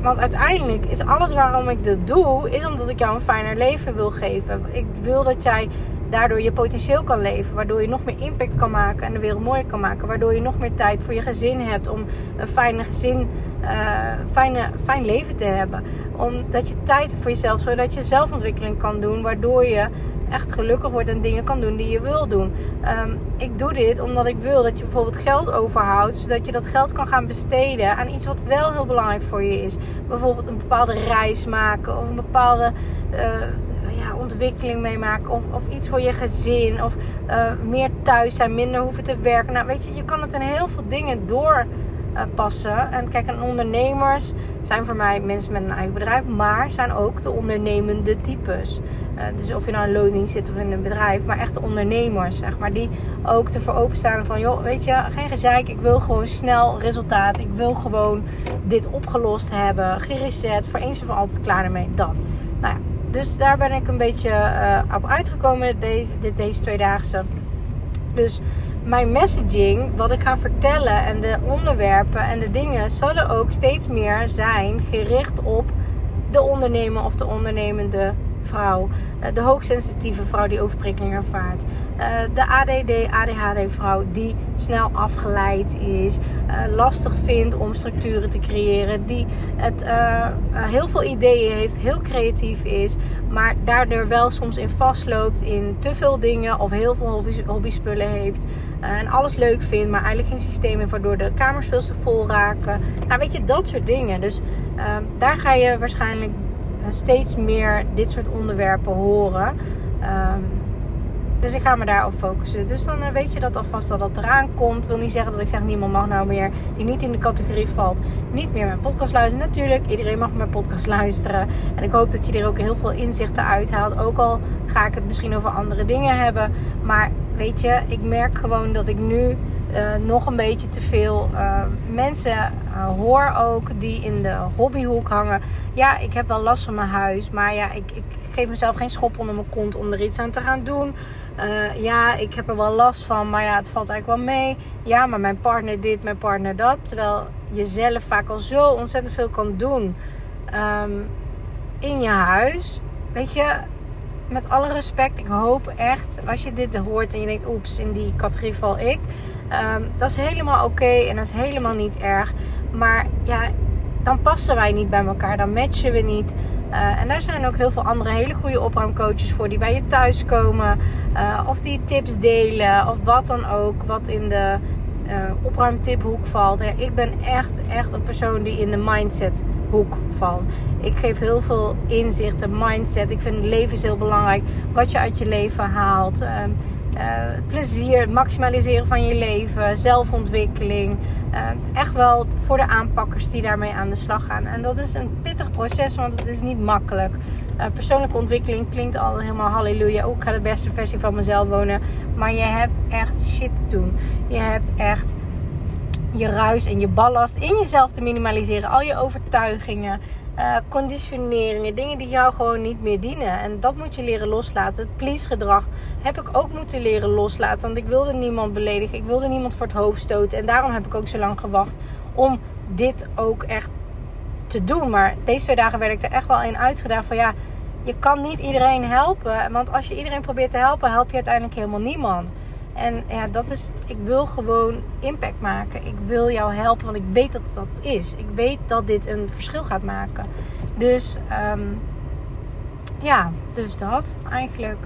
want uiteindelijk is alles waarom ik dit doe, is omdat ik jou een fijner leven wil geven. Ik wil dat jij daardoor je potentieel kan leven. Waardoor je nog meer impact kan maken en de wereld mooier kan maken. Waardoor je nog meer tijd voor je gezin hebt om een fijne gezin, uh, fijne, fijn leven te hebben. Omdat je tijd voor jezelf, zodat je zelfontwikkeling kan doen. Waardoor je echt gelukkig wordt en dingen kan doen die je wil doen. Um, ik doe dit omdat ik wil dat je bijvoorbeeld geld overhoudt, zodat je dat geld kan gaan besteden aan iets wat wel heel belangrijk voor je is. Bijvoorbeeld een bepaalde reis maken of een bepaalde uh, ja, ontwikkeling meemaken of, of iets voor je gezin of uh, meer thuis zijn, minder hoeven te werken. Nou, weet je, je kan het in heel veel dingen door passen. En kijk, en ondernemers zijn voor mij mensen met een eigen bedrijf, maar zijn ook de ondernemende types. Uh, dus of je nou in loning zit of in een bedrijf, maar echte ondernemers, zeg maar, die ook ervoor openstaan van, joh, weet je, geen gezeik, ik wil gewoon snel resultaat. Ik wil gewoon dit opgelost hebben, gereset, voor eens en voor altijd klaar ermee. Dat. Nou ja, dus daar ben ik een beetje uh, op uitgekomen deze, deze tweedaagse. Dus mijn messaging, wat ik ga vertellen en de onderwerpen en de dingen zullen ook steeds meer zijn gericht op de ondernemer of de ondernemende vrouw. Eh, de hoogsensitieve vrouw die overprikkeling ervaart. Eh, de ADD, ADHD vrouw die snel afgeleid is. Eh, lastig vindt om structuren te creëren. Die het, heel veel ideeën heeft, heel creatief is. Maar daardoor wel soms in vastloopt in te veel dingen. Of heel veel hobby, spullen heeft. en alles leuk vindt, maar eigenlijk geen systeem heeft. Waardoor de kamers veel te vol raken. Nou weet je, dat soort dingen. Dus daar ga je waarschijnlijk steeds meer dit soort onderwerpen horen. Ehm, dus ik ga me daarop focussen. Dus dan eh, weet je dat alvast dat dat eraan komt. Wil niet zeggen dat ik zeg niemand mag nou meer die niet in de categorie valt, niet meer mijn podcast luisteren. Natuurlijk, iedereen mag mijn podcast luisteren. En ik hoop dat je er ook heel veel inzichten uithaalt. Ook al ga ik het misschien over andere dingen hebben. Maar weet je, ik merk gewoon dat ik nu nog een beetje te veel uh, mensen uh, hoor ook die in de hobbyhoek hangen. Ja, ik heb wel last van mijn huis, maar ja, ik, ik geef mezelf geen schop onder mijn kont om er iets aan te gaan doen. ja, ik heb er wel last van, maar ja, het valt eigenlijk wel mee. Ja, maar mijn partner dit, mijn partner dat. Terwijl je zelf vaak al zo ontzettend veel kan doen um, in je huis. Weet je, met alle respect, ik hoop echt, als je dit hoort en je denkt, oeps, in die categorie val ik. Um, dat is helemaal oké en dat is helemaal niet erg. Maar ja, dan passen wij niet bij elkaar, dan matchen we niet. Uh, en daar zijn ook heel veel andere hele goede opruimcoaches voor die bij je thuis komen. Uh, of die tips delen of wat dan ook, wat in de uh, opruimtiphoek valt. Ja, ik ben echt, echt een persoon die in de mindset hoek valt. Ik geef heel veel inzichten, mindset. Ik vind het leven is heel belangrijk. Wat je uit je leven haalt. Uh, plezier, het maximaliseren van je leven, zelfontwikkeling. Uh, echt wel voor de aanpakkers die daarmee aan de slag gaan. En dat is een pittig proces, want het is niet makkelijk. Uh, persoonlijke ontwikkeling klinkt al helemaal halleluja. Ook ik ga de beste versie van mezelf wonen. Maar je hebt echt shit te doen. Je hebt echt je ruis en je ballast in jezelf te minimaliseren. Al je overtuigingen, uh, conditioneringen, dingen die jou gewoon niet meer dienen. En dat moet je leren loslaten. Het please gedrag heb ik ook moeten leren loslaten. Want ik wilde niemand beledigen. Ik wilde niemand voor het hoofd stoten. En daarom heb ik ook zo lang gewacht om dit ook echt te doen. Maar deze twee dagen werd ik er echt wel in uitgedaagd van ja, je kan niet iedereen helpen. Want als je iedereen probeert te helpen, help je uiteindelijk helemaal niemand. En ja, dat is, ik wil gewoon impact maken. Ik wil jou helpen, want ik weet dat dat is. Ik weet dat dit een verschil gaat maken. Dus um, ja, dus dat eigenlijk.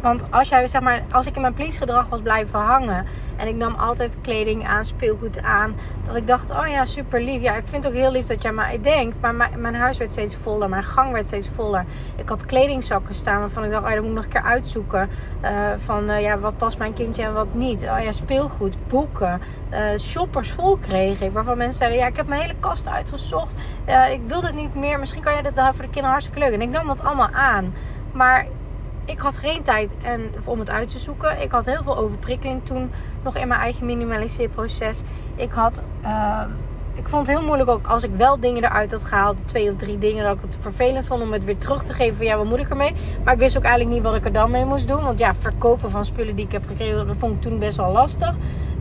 Want als, jij, zeg maar, als ik in mijn please gedrag was blijven hangen. En ik nam altijd kleding aan, speelgoed aan. Dat ik dacht, oh ja, super lief. Ja, ik vind het ook heel lief dat jij maar denkt. Maar mijn, huis werd steeds voller. Mijn gang werd steeds voller. Ik had kledingzakken staan waarvan ik dacht, oh ja, dat moet ik nog een keer uitzoeken. Uh, van, uh, ja, wat past mijn kindje en wat niet. Oh ja, speelgoed, boeken. Uh, shoppers vol kreeg ik. Waarvan mensen zeiden, ja, ik heb mijn hele kast uitgezocht. ik wil dit niet meer. Misschien kan jij dit wel voor de kinderen hartstikke leuk. En ik nam dat allemaal aan. Maar ik had geen tijd en, om het uit te zoeken. Ik had heel veel overprikkeling toen nog in mijn eigen minimaliseerproces. Ik had. Uh, ik vond het heel moeilijk ook als ik wel dingen eruit had gehaald. Twee of drie dingen. Dat ik het vervelend vond om het weer terug te geven. Van ja, wat moet ik ermee? Maar ik wist ook eigenlijk niet wat ik er dan mee moest doen. Want ja, verkopen van spullen die ik heb gekregen. Dat vond ik toen best wel lastig.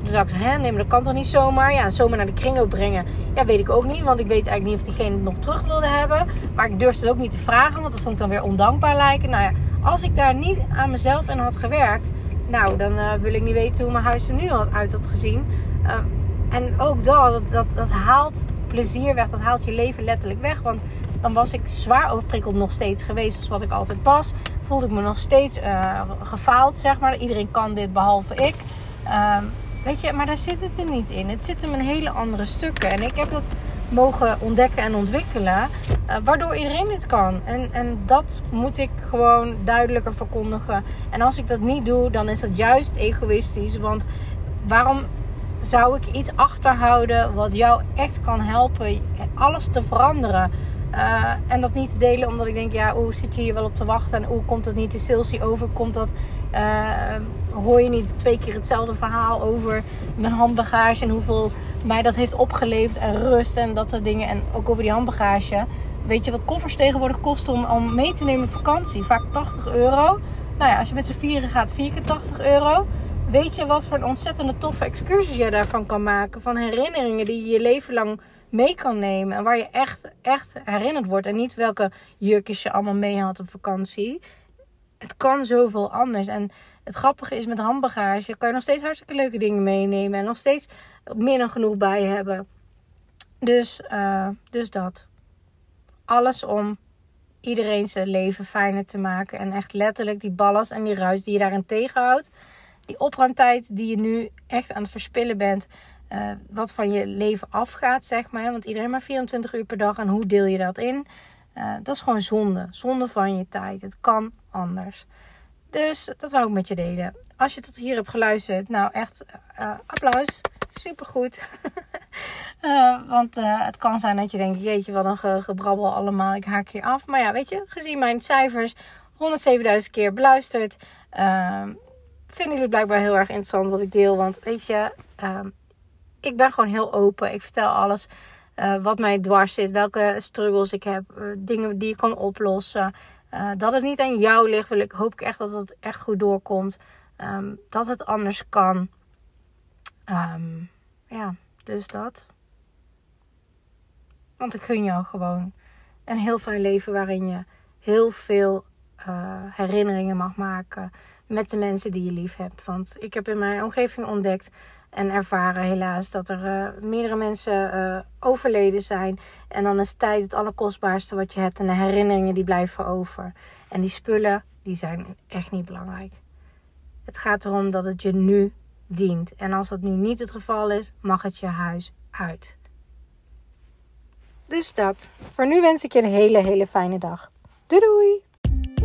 Toen dacht ik, hè, nee, maar dat kan toch niet zomaar? Ja, zomaar naar de kringloop brengen. Ja, weet ik ook niet. Want ik weet eigenlijk niet of diegene het nog terug wilde hebben. Maar ik durfde het ook niet te vragen. Want dat vond ik dan weer ondankbaar lijken. Nou ja, als ik daar niet aan mezelf in had gewerkt, nou, dan uh, wil ik niet weten hoe mijn huis er nu uit had gezien. Uh, en ook dat, dat, dat, haalt plezier weg, dat haalt je leven letterlijk weg. Want dan was ik zwaar overprikkeld nog steeds geweest als wat ik altijd was. Voelde ik me nog steeds uh, gefaald, zeg maar. Iedereen kan dit behalve ik. Ehm, weet je, maar daar zit het er niet in. Het zit hem in hele andere stukken. En ik heb dat mogen ontdekken en ontwikkelen. Uh, waardoor iedereen dit kan. En, en dat moet ik gewoon duidelijker verkondigen. En als ik dat niet doe, dan is dat juist egoïstisch. Want waarom zou ik iets achterhouden wat jou echt kan helpen alles te veranderen. Uh, en dat niet delen omdat ik denk, ja, hoe zit je hier wel op te wachten? En hoe komt het niet de salesy over? Komt dat, uh, hoor je niet twee keer hetzelfde verhaal over mijn handbagage en hoeveel mij dat heeft opgeleverd en rust en dat soort dingen. En ook over die handbagage. Weet je wat koffers tegenwoordig kosten om, om mee te nemen op vakantie? Vaak 80 euro. Nou ja, als je met z'n vieren gaat, 4 keer 80 euro. Weet je wat voor een ontzettende toffe excursies je daarvan kan maken? Van herinneringen die je je leven lang mee kan nemen. En waar je echt, echt herinnerd wordt. En niet welke jurkjes je allemaal mee had op vakantie. Het kan zoveel anders. En het grappige is met handbagage kan je nog steeds hartstikke leuke dingen meenemen. En nog steeds meer dan genoeg bij hebben. Dus, uh, dus dat. Alles om iedereen zijn leven fijner te maken. En echt letterlijk die ballast en die ruis die je daarin tegenhoudt. Die opruimtijd die je nu echt aan het verspillen bent. Uh, wat van je leven afgaat, zeg maar. Want iedereen maar 24 uur per dag. En hoe deel je dat in? Uh, dat is gewoon zonde. Zonde van je tijd. Het kan anders. Dus dat wou ik met je delen. Als je tot hier hebt geluisterd, nou echt uh, applaus. Supergoed. uh, want het kan zijn dat je denkt, jeetje, wat een ge gebrabbel allemaal. Ik haak hier af. Maar ja, weet je, gezien mijn cijfers, 107.000 keer beluisterd. Vinden jullie blijkbaar heel erg interessant wat ik deel. Want weet je, ik ben gewoon heel open. Ik vertel alles wat mij dwars zit. Welke struggles ik heb. dingen die ik kan oplossen. Uh, dat het niet aan jou ligt, wil ik, hoop ik echt dat het echt goed doorkomt. Um, dat het anders kan. Um, ja, dus dat. Want ik gun jou gewoon een heel fijn leven waarin je heel veel herinneringen mag maken met de mensen die je lief hebt. Want ik heb in mijn omgeving ontdekt en ervaren helaas dat er uh, meerdere mensen uh, overleden zijn. En dan is tijd het allerkostbaarste wat je hebt. En de herinneringen die blijven over. En die spullen, die zijn echt niet belangrijk. Het gaat erom dat het je nu dient. En als dat nu niet het geval is, mag het je huis uit. Dus dat. Voor nu wens ik je een hele, hele fijne dag. Doei doei!